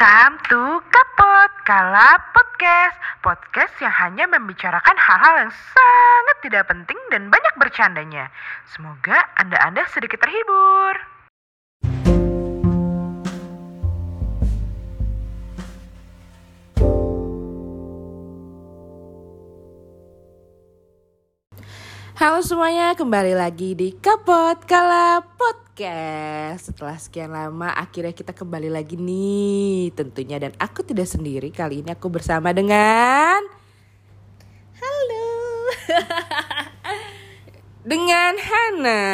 Welcome to Kapot Kala Podcast. Podcast yang hanya membicarakan hal-hal yang sangat tidak penting dan banyak bercandanya. Semoga Anda-Anda sedikit terhibur Halo semuanya, kembali lagi di Kapot Kala Podcast. Setelah sekian lama, akhirnya kita kembali lagi nih Tentunya, dan aku tidak sendiri Kali ini aku bersama dengan Halo. Dengan Hana.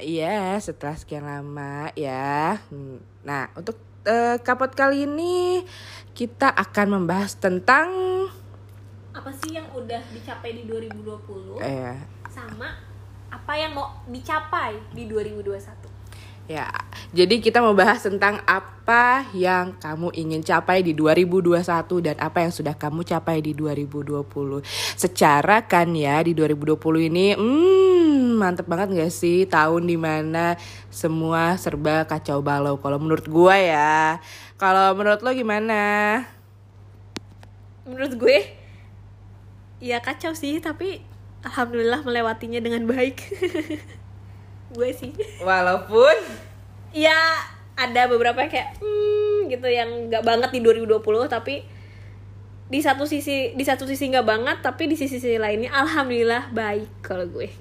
Ya, setelah sekian lama ya. Hmm, Nah, untuk eh, Kapot kali ini Kita akan membahas tentang Apa sih yang udah dicapai di 2020 eh, sama apa yang mau dicapai di 2021? Ya, jadi kita mau bahas tentang apa yang kamu ingin capai di 2021 dan apa yang sudah kamu capai di 2020. Secara kan ya di 2020 ini, hmm, mantep banget gak sih tahun di mana semua serba kacau balau. Kalau menurut gua ya, kalau menurut lo gimana? Menurut gue ya kacau sih, tapi alhamdulillah melewatinya dengan baik. gue sih. Walaupun Ya ada beberapa yang kayak hmm, gitu yang nggak banget di 2020 tapi di satu sisi di satu sisi nggak banget tapi di sisi sisi lainnya alhamdulillah baik kalau gue.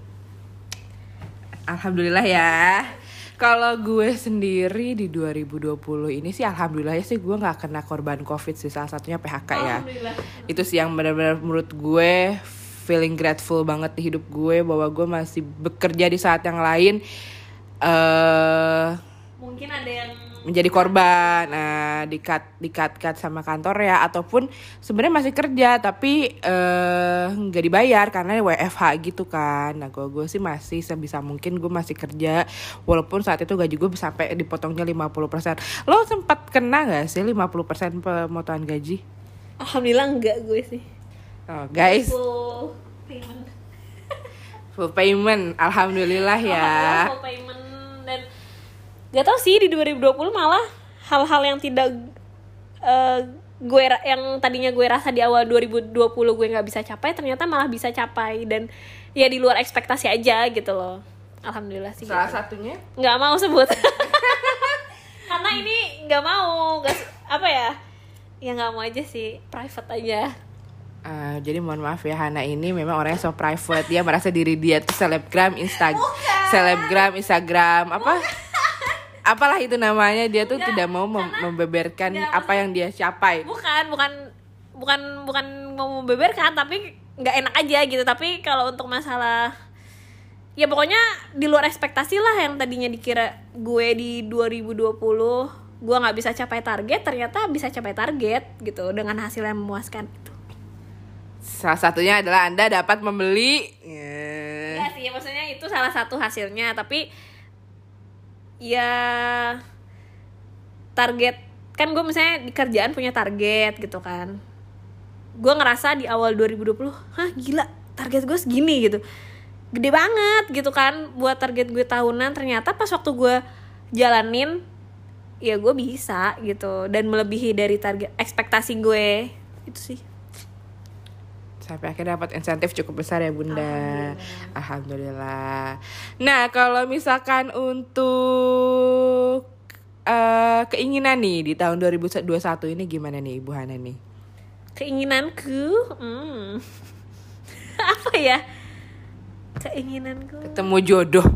Alhamdulillah ya. Kalau gue sendiri di 2020 ini sih alhamdulillah ya sih gue nggak kena korban covid sih salah satunya PHK ya. Itu sih yang benar-benar menurut gue feeling grateful banget di hidup gue bahwa gue masih bekerja di saat yang lain eh Mungkin ada yang menjadi korban. Nah di cut di cut cut sama kantor ya. Ataupun sebenarnya masih kerja tapi eh, nggak dibayar karena WFH gitu kan. Nah gue gue sih masih sebisa mungkin gue masih kerja. Walaupun saat itu gaji gue sampai dipotongnya 50% lo sempat kena nggak sih 50% pemotongan gaji? Alhamdulillah enggak gue sih. oh, guys. Full payment. full payment. Alhamdulillah ya. Alhamdulillah full payment gak tau sih di 2020 malah hal-hal yang tidak eh, gue yang tadinya gue rasa di awal 2020 gue nggak bisa capai ternyata malah bisa capai. Dan ya di luar ekspektasi aja gitu loh. Alhamdulillah sih salah gitu. satunya? Nggak mau sebut. Karena ini nggak mau nggak s- apa ya? Ya nggak mau aja sih private aja. Ah, jadi mohon maaf ya Hana ini memang orangnya so private. Dia merasa diri dia tuh selebgram Instagram selebgram Instagram apa apalah itu namanya dia tuh tidak mau mem- membeberkan Enggak, apa yang dia capai. Bukan bukan bukan bukan mau membeberkan tapi nggak enak aja gitu. Tapi kalau untuk masalah ya pokoknya di luar ekspektasi lah yang tadinya dikira gue di 2020 gue nggak bisa capai target ternyata bisa capai target gitu dengan hasil yang memuaskan itu. Salah satunya adalah anda dapat membeli. Ya sih maksudnya itu salah satu hasilnya tapi ya target kan gue misalnya di kerjaan punya target gitu kan. Gue ngerasa di awal 2020 hah gila target gue segini gitu. Gede banget gitu kan buat target gue tahunan. Ternyata pas waktu gue jalanin ya gue bisa gitu dan melebihi dari target ekspektasi gue. Itu sih sampai akhirnya dapat insentif cukup besar ya bunda. Alhamdulillah. Nah kalau misalkan untuk eh, keinginan nih di tahun 2021 ini gimana nih ibu Hana nih? Keinginanku hmm. apa ya? Keinginanku. Ketemu jodoh.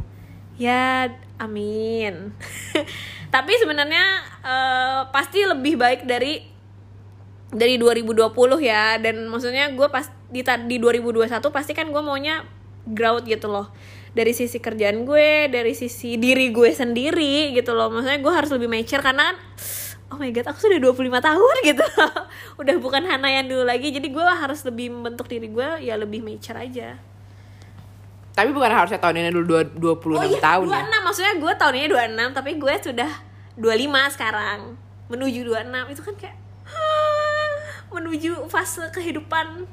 Ya amin. Tapi sebenarnya eh, pasti lebih baik dari dari 2020 ya dan maksudnya gue pas di di 2021 pasti kan gue maunya growth gitu loh. Dari sisi kerjaan gue dari sisi diri gue sendiri gitu loh. Maksudnya gue harus lebih mature karena kan oh my god aku sudah 25 tahun gitu. Udah bukan Hana yang dulu lagi jadi gue harus lebih membentuk diri gue ya lebih mature aja. Tapi bukan harusnya tahun ini dulu dua- 26 oh iya, tahun 26 ya. maksudnya gue tahun ini 26 tapi gue sudah 25 sekarang. Menuju 26 itu kan kayak menuju fase kehidupan.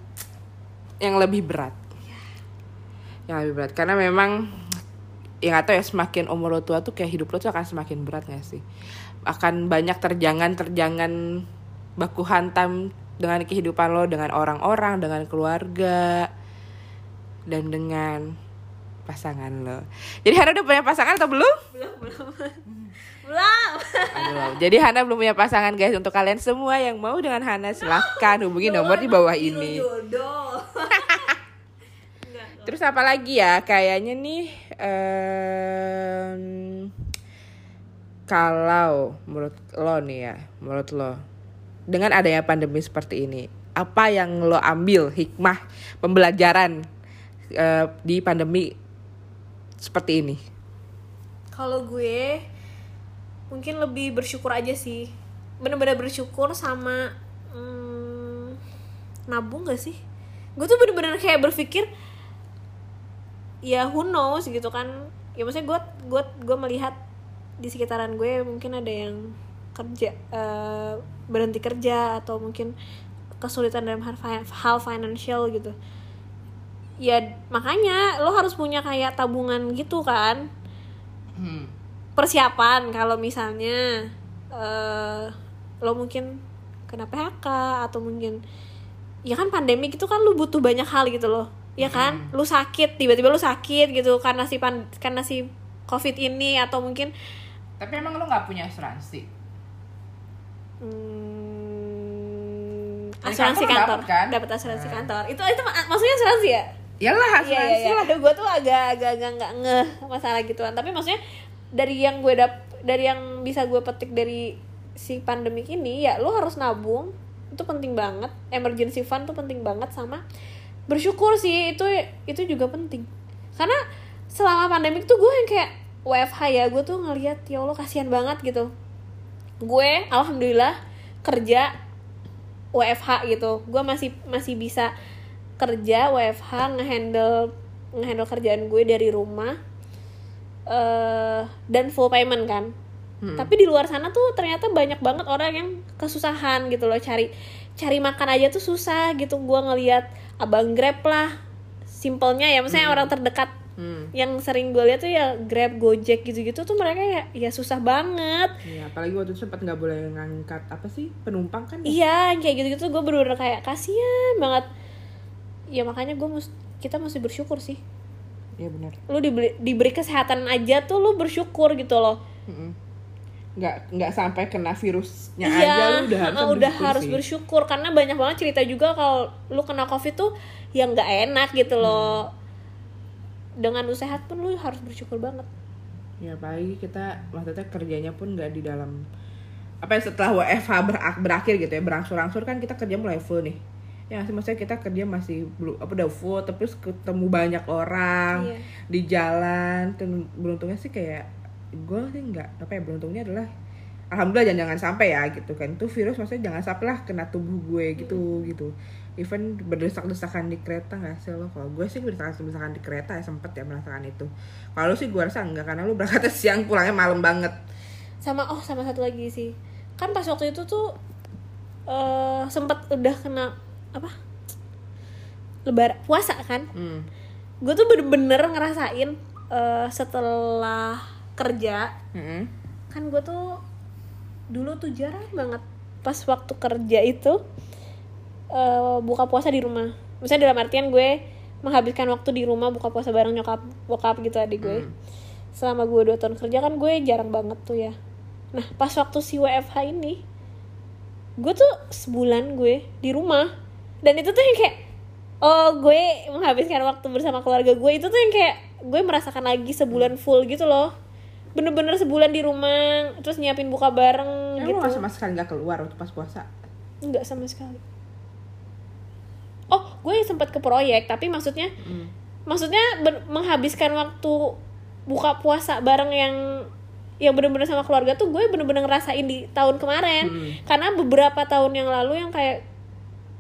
Yang lebih berat. Yang lebih berat. Karena memang ya gak tau ya semakin umur lo tua tuh kayak hidup lo tuh akan semakin berat gak sih? akan banyak terjangan-terjangan baku hantam dengan kehidupan lo dengan orang-orang dengan keluarga dan dengan pasangan lo. Jadi Hana udah punya pasangan atau belum? Belum belum belum belum jadi Hana belum punya pasangan guys untuk kalian semua yang mau dengan Hana silahkan hubungi nomor di bawah ini. Terus apa lagi ya? Kayaknya nih em, kalau menurut lo nih ya, menurut lo dengan adanya pandemi seperti ini, apa yang lo ambil hikmah pembelajaran eh, di pandemi seperti ini? kalau gue mungkin lebih bersyukur aja sih. Bener-bener bersyukur sama hmm, nabung gak sih? Gue tuh bener-bener kayak berpikir ya who knows gitu kan. Ya maksudnya gue gue gue melihat di sekitaran gue mungkin ada yang kerja eh, berhenti kerja atau mungkin kesulitan dalam hal, fi- hal financial gitu. Ya makanya lo harus punya kayak tabungan gitu kan persiapan kalau misalnya eh lo mungkin kena PHK atau mungkin ya kan pandemi itu kan lu butuh banyak hal gitu loh ya kan? Lu sakit tiba-tiba lu sakit gitu karena si pan karena si covid ini atau mungkin Tapi emang lo nggak punya asuransi? hmm, Dari asuransi kantor kantor. dapet kan? dapat asuransi kantor. Itu itu ma- maksudnya asuransi ya? Yalah iya asuransi iya. iya lah. aduh gue tuh agak agak agak nggak ngeh masalah gituan. Tapi maksudnya dari yang gue dap dari yang bisa gue petik dari si pandemik ini ya lo harus nabung. Itu penting banget. Emergency fund tuh penting banget sama bersyukur sih itu itu juga penting. Karena selama pandemik tuh gue yang kayak WFH ya gue tuh ngelihat ya Allah kasihan banget gitu. Gue alhamdulillah kerja WFH gitu. Gue masih masih bisa kerja WFH ngehandle ngehandle kerjaan gue dari rumah eh dan full payment kan tapi di luar sana tuh ternyata banyak banget orang yang kesusahan gitu loh cari cari makan aja tuh susah gitu gue ngelihat abang grab lah simpelnya ya misalnya orang terdekat Hmm. yang sering gue lihat tuh ya grab gojek gitu-gitu tuh mereka ya ya susah banget Iya, apalagi waktu itu sempat nggak boleh ngangkat apa sih penumpang kan? ya? Iya, kayak gitu-gitu gue bener-bener kayak kasihan banget. Ya makanya gue mus kita mesti bersyukur sih. Iya benar. Lu diberi, diberi kesehatan aja tuh lu bersyukur gitu loh. Mm-mm. nggak nggak sampai kena virusnya iya, aja lu udah harus uh, udah bersyukur harus sih. bersyukur karena banyak banget cerita juga kalau lu kena covid tuh yang nggak enak gitu loh. Dengan lu sehat pun lu harus bersyukur banget. ya apalagi kita maksudnya kerjanya pun nggak di dalam apa ya setelah WFH berak- berakhir gitu ya berangsur-angsur kan kita kerja mulai full nih ya maksudnya kita kerja masih belum apa udah full terus ketemu banyak orang Iya. di jalan dan beruntungnya sih kayak gue sih nggak apa ya beruntungnya adalah alhamdulillah jangan jangan sampai ya gitu kan. Itu virus maksudnya jangan sampai lah kena tubuh gue gitu gitu. Even berdesak-desakan di kereta nggak sih lo? Kalau gue sih berdesak-desakan di kereta ya sempet ya merasakan itu. Kalau sih gue rasa enggak karena lu berangkatnya siang pulangnya malam banget. Sama oh sama satu lagi sih. Kan pas waktu itu tuh eh sempat udah kena apa? Lebar puasa kan? hmm. gue tuh bener-bener ngerasain eh, setelah kerja Mm-mm. kan gue tuh dulu tuh jarang banget pas waktu kerja itu eh, buka puasa di rumah misalnya dalam artian gue menghabiskan waktu di rumah buka puasa bareng nyokap bokap gitu adik gue selama gue dua tahun kerja kan gue jarang banget tuh ya nah pas waktu si WFH ini gue tuh sebulan gue di rumah dan itu tuh yang kayak oh gue menghabiskan waktu bersama keluarga gue itu tuh yang kayak gue merasakan lagi sebulan full gitu loh. Bener-bener sebulan di rumah terus nyiapin buka bareng lu gitu. nggak sama sekali nggak keluar waktu pas puasa? Nggak sama sekali. Oh gue sempat ke proyek tapi maksudnya Mm. maksudnya menghabiskan waktu buka puasa bareng yang yang bener-bener sama keluarga tuh gue bener-bener ngerasain di tahun kemarin. Hmm. karena beberapa tahun yang lalu yang kayak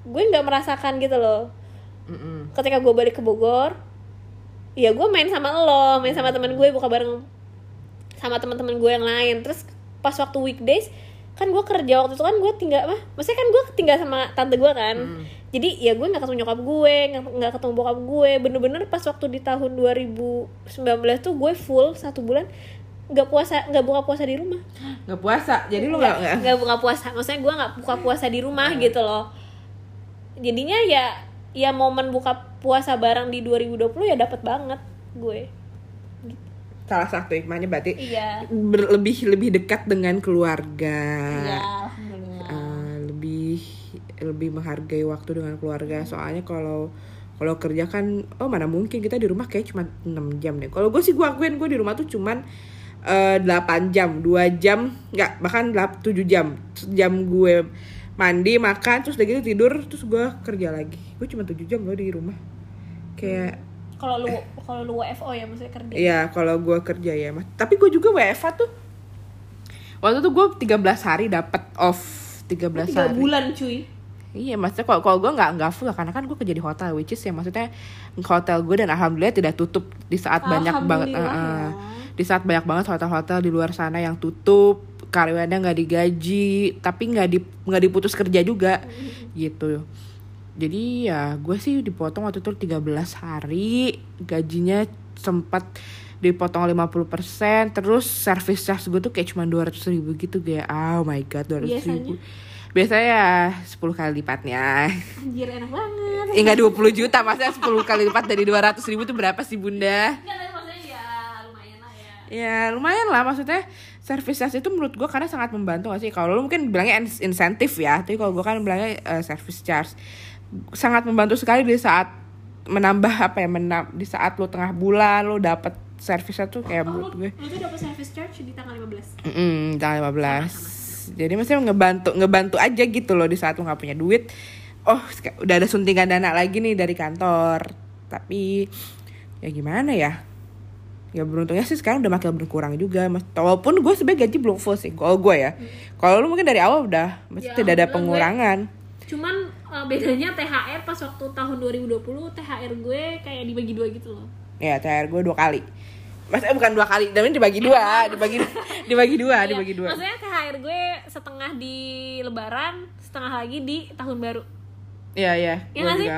gue nggak merasakan gitu loh. Mm-mm. ketika gue balik ke Bogor ya gue main sama lo main sama teman gue buka bareng sama teman-teman gue yang lain. Terus pas waktu weekdays kan gue kerja waktu itu kan gue tinggal mah maksudnya kan gue tinggal sama tante gue kan. Jadi ya gue nggak ketemu nyokap gue nggak ketemu bokap gue. Bener-bener pas waktu di tahun 2019 tuh gue full satu bulan nggak puasa nggak buka puasa di rumah. Nggak puasa? Jadi lu nggak nggak- nggak buka puasa. Maksudnya gue nggak buka puasa di rumah gitu loh jadinya ya ya momen buka puasa bareng di 2020 ya dapat banget gue. Salah satu hikmahnya berarti iya. ber- lebih lebih dekat dengan keluarga. Iya Eh, lebih lebih menghargai waktu dengan keluarga. Soalnya kalau kalau kerja kan oh mana mungkin kita di rumah kayak cuma 6 jam deh. Kalau gue sih gue akuin gue di rumah tuh cuman eh, 8 jam 2 jam nggak bahkan 7 jam. Jam gue mandi makan terus udah gitu tidur terus gue kerja lagi gue cuma 7 jam loh di rumah kayak kalau lu kalau lu WFO ya maksudnya kerja Iya, kalau gue kerja ya, Mas. Tapi gue juga WFA tuh. Waktu itu gue 13 hari dapat off 13 tiga hari. bulan cuy Iya, maksudnya kalau kalau gue nggak nggak full karena kan gue kerja di hotel, which is ya maksudnya hotel gue dan alhamdulillah tidak tutup di saat banyak banget. Eh, eh, ya. di saat banyak banget hotel-hotel di luar sana yang tutup, karyawannya nggak digaji, tapi nggak di nggak diputus kerja juga, gitu. Jadi ya gue sih dipotong waktu itu 13 hari, gajinya sempat dipotong 50% terus service charge gue tuh kayak cuma 200 ribu gitu kayak oh my god 200 ribu. Biasanya? Ya 10 kali lipatnya. Anjir enak banget. Eh enggak 20 juta maksudnya 10 kali lipat dari 200 ribu tuh berapa sih bunda? Enggak, tapi maksudnya ya lumayan lah ya. Ya lumayan lah maksudnya service charge itu menurut gue karena sangat membantu gak sih? Kalau lu mungkin bilangnya ins- insentif ya tapi kalau gue kan bilangnya eh, service charge. Sangat membantu sekali di saat menambah apa ya menam, di saat lu tengah bulan lu dapat service tuh kayak menurut gue. lu tuh dapat service charge di tanggal 15 Mm tanggal 15 jadi maksudnya ngebantu ngebantu aja gitu loh di saat lu nggak punya duit. Oh udah ada suntikan dana lagi nih dari kantor. Tapi ya gimana ya ya beruntungnya sih sekarang udah makin berkurang juga mas. Walaupun gue sebenarnya gaji belum full sih kalau gue ya. Kalau lu mungkin dari awal udah mesti Ya, tidak ada alhamdulillah. gue- pengurangan. Cuman eh, bedanya THR pas waktu tahun 2020 THR gue kayak dibagi dua gitu loh. Ya THR gue dua kali. Maksudnya bukan dua kali, tapi dibagi dua, dibagi dibagi dua, Iya, dibagi dua. maksudnya THR gue setengah di lebaran setengah lagi di tahun baru. Iya iya. Iya nggak sih?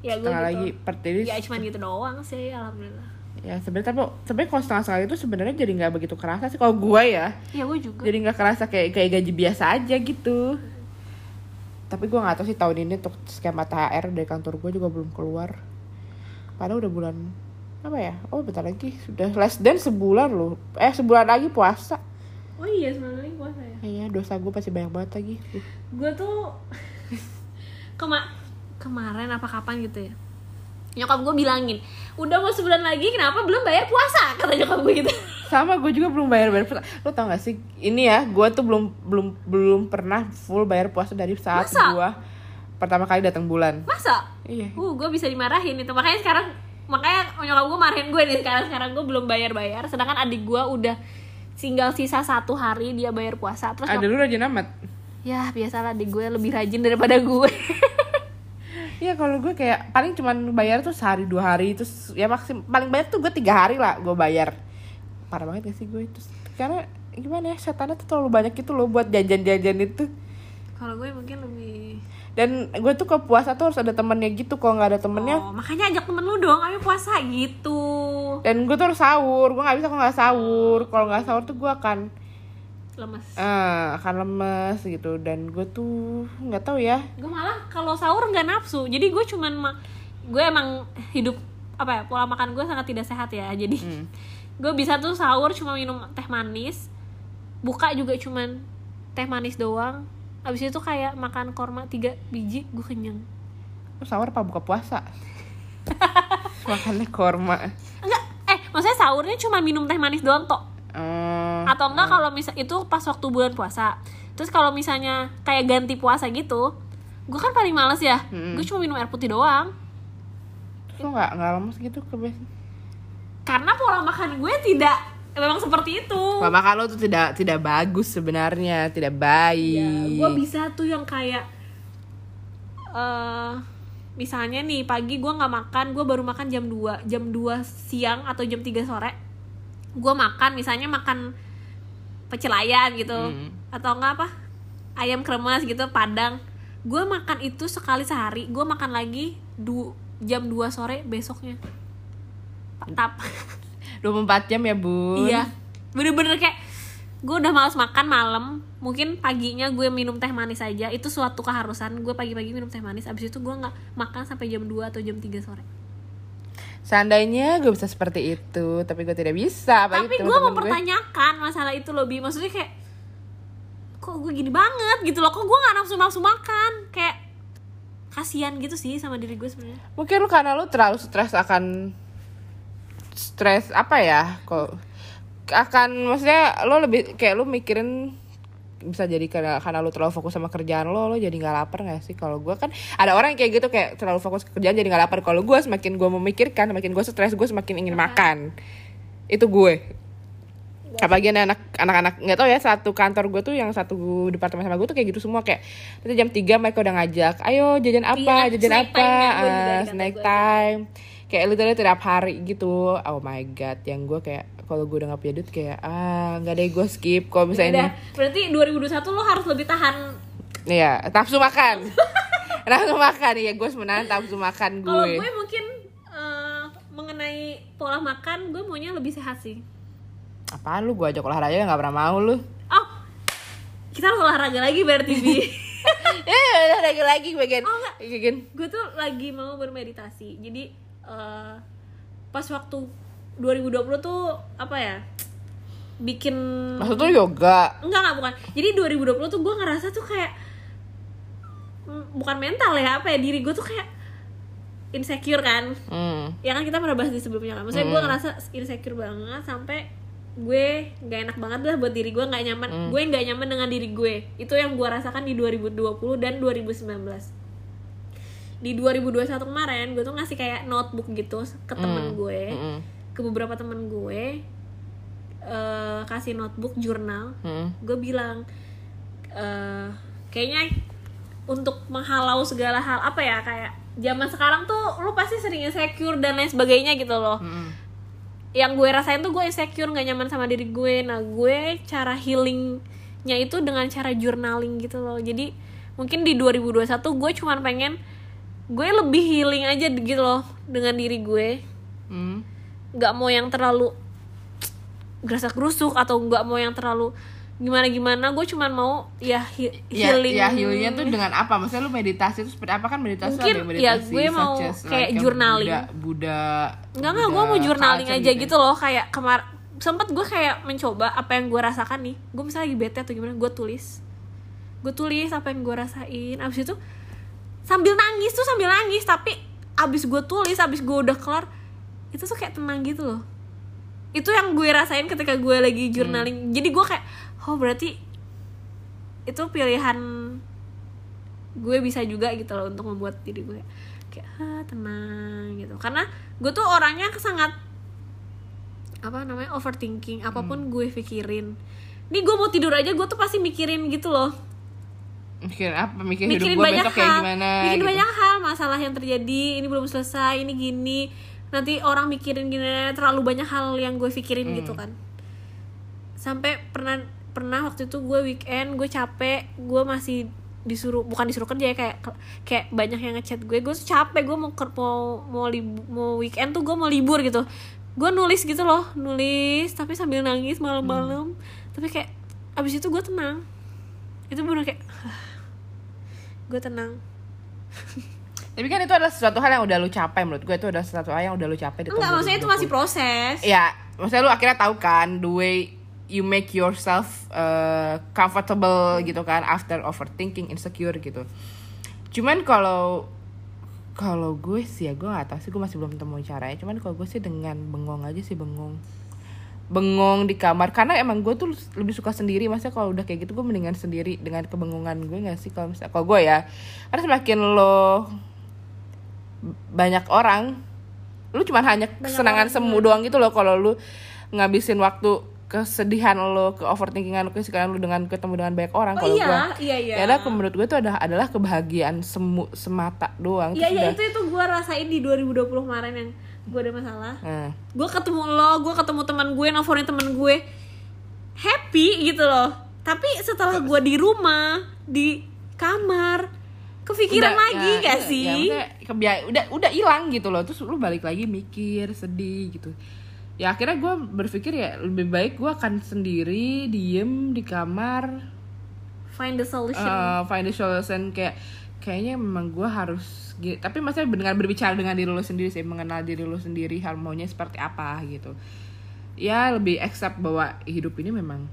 Ya, gue gitu. lagi per ya cuman gitu doang sih alhamdulillah ya sebenarnya tapi sebenarnya kalau setengah sekali itu sebenarnya jadi nggak begitu kerasa sih. Kalau gue ya ya gue juga. jadi nggak kerasa kayak kayak gaji biasa aja gitu. Tapi gue nggak tahu sih tahun ini untuk skema THR dari kantor gue juga belum keluar. Padahal udah bulan apa ya? Oh bentar lagi. Sudah less than sebulan loh. Eh sebulan lagi puasa. Oh iya sebenarnya puasa ya? Iya dosa gue pasti banyak banget lagi. Gue tuh kema kemarin apa kapan gitu ya nyokap gue bilangin udah mau sebulan lagi kenapa belum bayar puasa? Kata nyokap gue gitu. Sama gue juga belum bayar bayar puasa. Lo tau gak sih ini ya gue tuh belum belum belum pernah full bayar puasa dari saat Masa? gue pertama kali datang bulan. Masa? Iya. Uh gue bisa dimarahin itu. Makanya sekarang makanya nyokap gue marahin gue nih sekarang. Sekarang gue belum bayar bayar sedangkan adik gue udah tinggal sisa satu hari dia bayar puasa. Terus ada lu rajin amat? Ya biasalah adik gue lebih rajin daripada gue Iya kalau gue kayak paling cuman bayar tuh sehari dua hari terus ya maksim paling banyak tuh gue tiga hari lah gue bayar. Parah banget gak sih gue? Itu karena gimana ya setannya tuh terlalu banyak gitu loh buat jajan-jajan itu. Kalau gue mungkin lebih dan gue tuh ke puasa tuh harus ada temennya gitu kalau nggak ada temennya. Oh, makanya ajak temen lu dong ayo puasa gitu. Dan gue tuh harus sahur gue nggak bisa kalau nggak sahur. Kalau nggak sahur tuh gue akan lemes. Eh, akan lemes gitu. Dan gue tuh nggak tahu ya. Gue malah kalau sahur nggak nafsu. Jadi gue cuman ma- gue emang hidup apa ya pola makan gue sangat tidak sehat ya. Jadi gue bisa tuh sahur cuma minum teh manis buka juga cuman teh manis doang. Abis itu kayak makan korma tiga biji gue kenyang. Lu sahur apa buka puasa? Makannya korma. Enggak. Eh maksudnya sahurnya cuma minum teh manis doang tok. Eh, atau enggak kalau misal itu pas waktu bulan puasa. Terus kalau misalnya kayak ganti puasa gitu gue kan paling males ya. Gue cuma minum air putih doang. Lu nggak nggak lemes gitu kebiasaan karena pola makan gue tidak memang seperti itu. Pola makan lo tuh tidak tidak bagus sebenarnya, tidak baik. gue bisa tuh yang kayak eh misalnya nih pagi gue nggak makan gue baru makan jam 2 jam 2 siang atau jam 3 sore. Gue makan misalnya makan pecel ayam gitu. Hmm. atau enggak apa? Ayam kremes gitu padang. Gue makan itu sekali sehari. Gue makan lagi du jam 2 sore besoknya. Tap 24 jam ya, Bun. iya. Bener-bener kayak gue udah males makan malam. Mungkin paginya gue minum teh manis aja. Itu suatu keharusan. Gue pagi-pagi minum teh manis. Abis itu gue nggak makan sampai jam 2 atau jam 3 sore Seandainya gue bisa seperti itu, tapi gue tidak bisa. apalagi tapi gue teman-teman mempertanyakan masalah itu loh bi maksudnya kayak kok gue gini banget gitu loh kok gue nggak nafsu nafsu makan kayak kasihan gitu sih sama diri gue sebenarnya Mungkin lu karena lu terlalu stres akan stres apa ya? Kok akan maksudnya lo lebih kayak lu mikirin bisa jadi karena karena lu terlalu fokus sama kerjaan lo lo jadi nggak lapar nggak sih? Kalau gue kan ada orang yang kayak gitu kayak terlalu fokus ke kerjaan jadi nggak lapar. Kalau gue semakin gue memikirkan semakin gue stres gue semakin ingin makan. Itu gue. Apalagi anak anak-anak nggak tahu ya satu kantor gue tuh yang satu departemen sama gue tuh kayak gitu semua. Kayak nanti jam 3 mereka udah ngajak ayo jajan apa? Iya, jajan apa? time kantor snack gue. Kayak literally tiap hari gitu oh my god yang gue kayak kalau gue udah gak punya duit kayak ah nggak deh gue skip kalau Udah, misalnya berarti 2021 lo harus lebih tahan Iya, nafsu makan. nafsu makan ya, gue sebenarnya nafsu makan kalau gue. gue mungkin eh, mengenai pola makan gue maunya lebih sehat sih Apaan lu gue ajak olahraga nggak pernah mau lu. oh kita harus olahraga lagi berarti bi Eh, olahraga lagi bagian. Oh, enggak. Bagian. gue tuh lagi mau bermeditasi jadi eh, pas waktu 2020 tuh apa ya bikin Maksud lu yoga. enggak enggak bukan. Jadi 2020 tuh gue ngerasa tuh kayak mm, bukan mental ya apa ya diri gue tuh kayak insecure kan. Hmm. ya kan kita pernah bahas di sebelumnya kan. Maksudnya gue ngerasa insecure banget sampai gue nggak enak banget lah buat diri gue nggak nyaman. Gue nggak nyaman dengan diri gue. Itu yang gue rasakan di 2020 dan 2019 di 2021 kemarin gue tuh ngasih kayak notebook gitu ke temen gue Mm-mm. ke beberapa temen gue eh, kasih notebook jurnal Mm. gue bilang eh kayaknya untuk menghalau segala hal apa ya kayak zaman sekarang tuh lu pasti sering insecure dan lain sebagainya gitu loh Mm-mm. yang gue rasain tuh gue insecure nggak nyaman sama diri gue nah gue cara healingnya itu dengan cara journaling gitu loh jadi mungkin di 2021 gue cuman pengen gue lebih healing aja gitu loh dengan diri gue. Mm. nggak mau yang terlalu gerasak gerusuk atau nggak mau yang terlalu gimana gimana gue cuman mau ya he- Ya, healing. ya healingnya tuh dengan apa? Maksudnya lu meditasi itu seperti apa? Kan meditasi Mungkin, ya, meditasi gue mau kayak yang journaling. Buddha, Buddha Enggak enggak, gue mau journaling aja gitu loh. Kayak kemar sempet gue kayak mencoba apa yang gue rasakan nih. Gue misalnya lagi bete atau gimana, gue tulis. Gue tulis apa yang gue rasain. Abis itu sambil nangis tuh sambil nangis. Tapi abis gue tulis, abis gue udah kelar Itu tuh kayak tenang gitu loh. Itu yang gue rasain ketika gue lagi journaling. Jadi gue kayak, oh berarti itu pilihan gue bisa juga gitu loh untuk membuat diri gue kayak ah, tenang gitu. Karena gue tuh orangnya sangat apa namanya overthinking. Apa pun gue pikirin. Nih gue mau tidur aja gue tuh pasti mikirin gitu loh Mikirin apa? Mikirin, mikirin hidup gue banyak besok kayak hal. gimana mikirin gitu. banyak hal. Masalah yang terjadi ini belum selesai ini gini. Nanti orang mikirin gini terlalu banyak hal yang gue pikirin gitu Hmm. kan. Sampai pernah pernah waktu itu gue weekend gue capek gue masih disuruh bukan disuruh kerja ya kayak kayak banyak yang ngechat gue. Gue capek gue mau mau mau, libu- mau weekend tuh gue mau libur gitu. Gue nulis gitu loh nulis tapi sambil nangis malam-malam. Tapi kayak abis itu gue tenang itu bener kayak gue tenang. Tapi kan itu adalah sesuatu hal yang udah lu capai menurut gue itu adalah sesuatu hal yang udah lu capai di enggak maksudnya itu 2020. masih proses. Ya maksudnya lu akhirnya tahu kan the way you make yourself uh, comfortable gitu kan after overthinking insecure gitu. Cuman kalau kalau gue sih ya gue gak tahu sih gue masih belum temu caranya. Cuman kalau gue sih dengan bengong aja sih bengong bengong di kamar. Karena emang gue tuh lebih suka sendiri. Maksudnya kalau udah kayak gitu gue mendingan sendiri dengan kebengungan gue gak sih? Kalau misalnya kalau gue ya karena semakin lo banyak orang lu cuma hanya kesenangan semu doang gitu loh kalau lu ngabisin waktu kesedihan lo ke overthinkingan lo kesedihan lo dengan ketemu dengan banyak orang oh kalau iya gua. iya iya. Ya udah menurut gue itu adalah adalah kebahagiaan semu semata doang. Iya iya udah- itu itu gue rasain di 2020 kemarin yang gue ada masalah. Nah, gue ketemu lo gue ketemu teman gue nelfonin teman gue. Happy gitu loh. Tapi setelah gue di rumah di kamar kepikiran udah- lagi ya, gak ya, sih? ya, kebia- udah udah hilang gitu loh. Terus lu balik lagi mikir sedih gitu. Ya akhirnya gue berpikir ya lebih baik gue akan sendiri diem di kamar. Find the solution. Uh, find the solution kayak kayaknya memang gue harus tapi maksudnya dengan berbicara dengan diri lo sendiri sih mengenal diri lo sendiri harmonya seperti apa gitu. Ya lebih accept bahwa hidup ini memang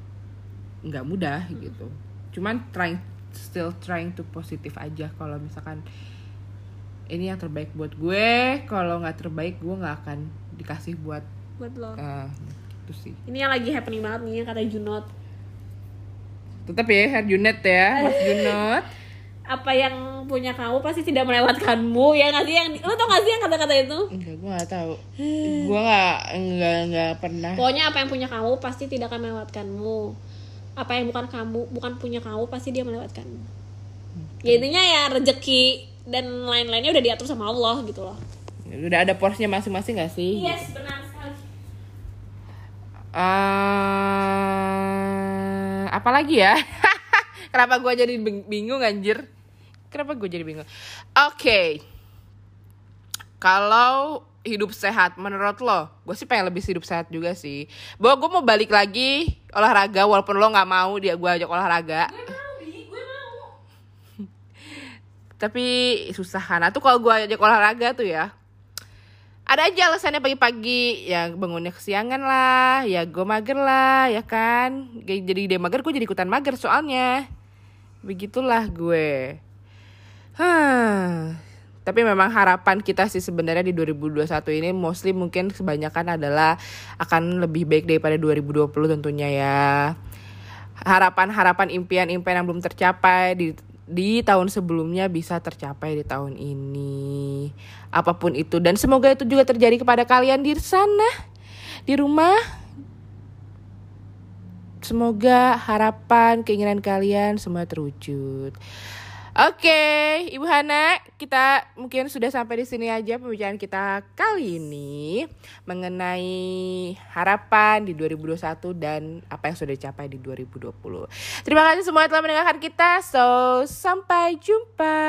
nggak mudah gitu. Cuman trying still trying to positif aja kalau misalkan ini yang terbaik buat gue kalau nggak terbaik gue nggak akan dikasih buat buat lo. uh, itu sih. Ini yang lagi happening banget nih kata Junot. Tetap ya Herjunet ya Mas Junot apa yang punya kamu pasti tidak melewatkanmu ya nggak sih? Yang lo tau gak sih yang kata-kata itu? Enggak gue nggak tahu. Gue nggak nggak nggak pernah. Pokoknya apa yang punya kamu pasti tidak akan melewatkanmu. Apa yang bukan kamu bukan punya kamu pasti dia melewatkanmu. Ya intinya ya rezeki dan lain-lainnya udah diatur sama Allah gitu loh. Udah ada porsinya masing-masing gak sih? Yes benar sekali. Uh, apa lagi ya kenapa gue jadi bing- bingung anjir? Kenapa gue jadi bingung? Oke. Kalau hidup sehat menurut lo gue sih pengen lebih hidup sehat juga sih. Bahwa gue mau balik lagi olahraga walaupun lo nggak mau dia gue ajak olahraga. Tapi susah kan tuh kalau gue ajak olahraga tuh ya ada aja alasannya pagi-pagi. Ya bangunnya kesiangan lah. Ya gue mager lah ya kan? Jadi dia mager gue jadi ikutan mager soalnya. Begitulah gue. Hah. tapi memang harapan kita sih sebenarnya di 2021 ini mostly mungkin kebanyakan adalah akan lebih baik daripada 2020 tentunya ya. Harapan-harapan impian-impian yang belum tercapai di di tahun sebelumnya bisa tercapai di tahun ini. Apa pun itu dan semoga itu juga terjadi kepada kalian di sana di rumah. Semoga harapan, keinginan kalian semua terwujud. Oke, Ibu Hana, kita mungkin sudah sampai di sini aja pembicaraan kita kali ini mengenai harapan di 2021 dan apa yang sudah dicapai di 2020. Terima kasih semua telah mendengarkan kita. So, sampai jumpa.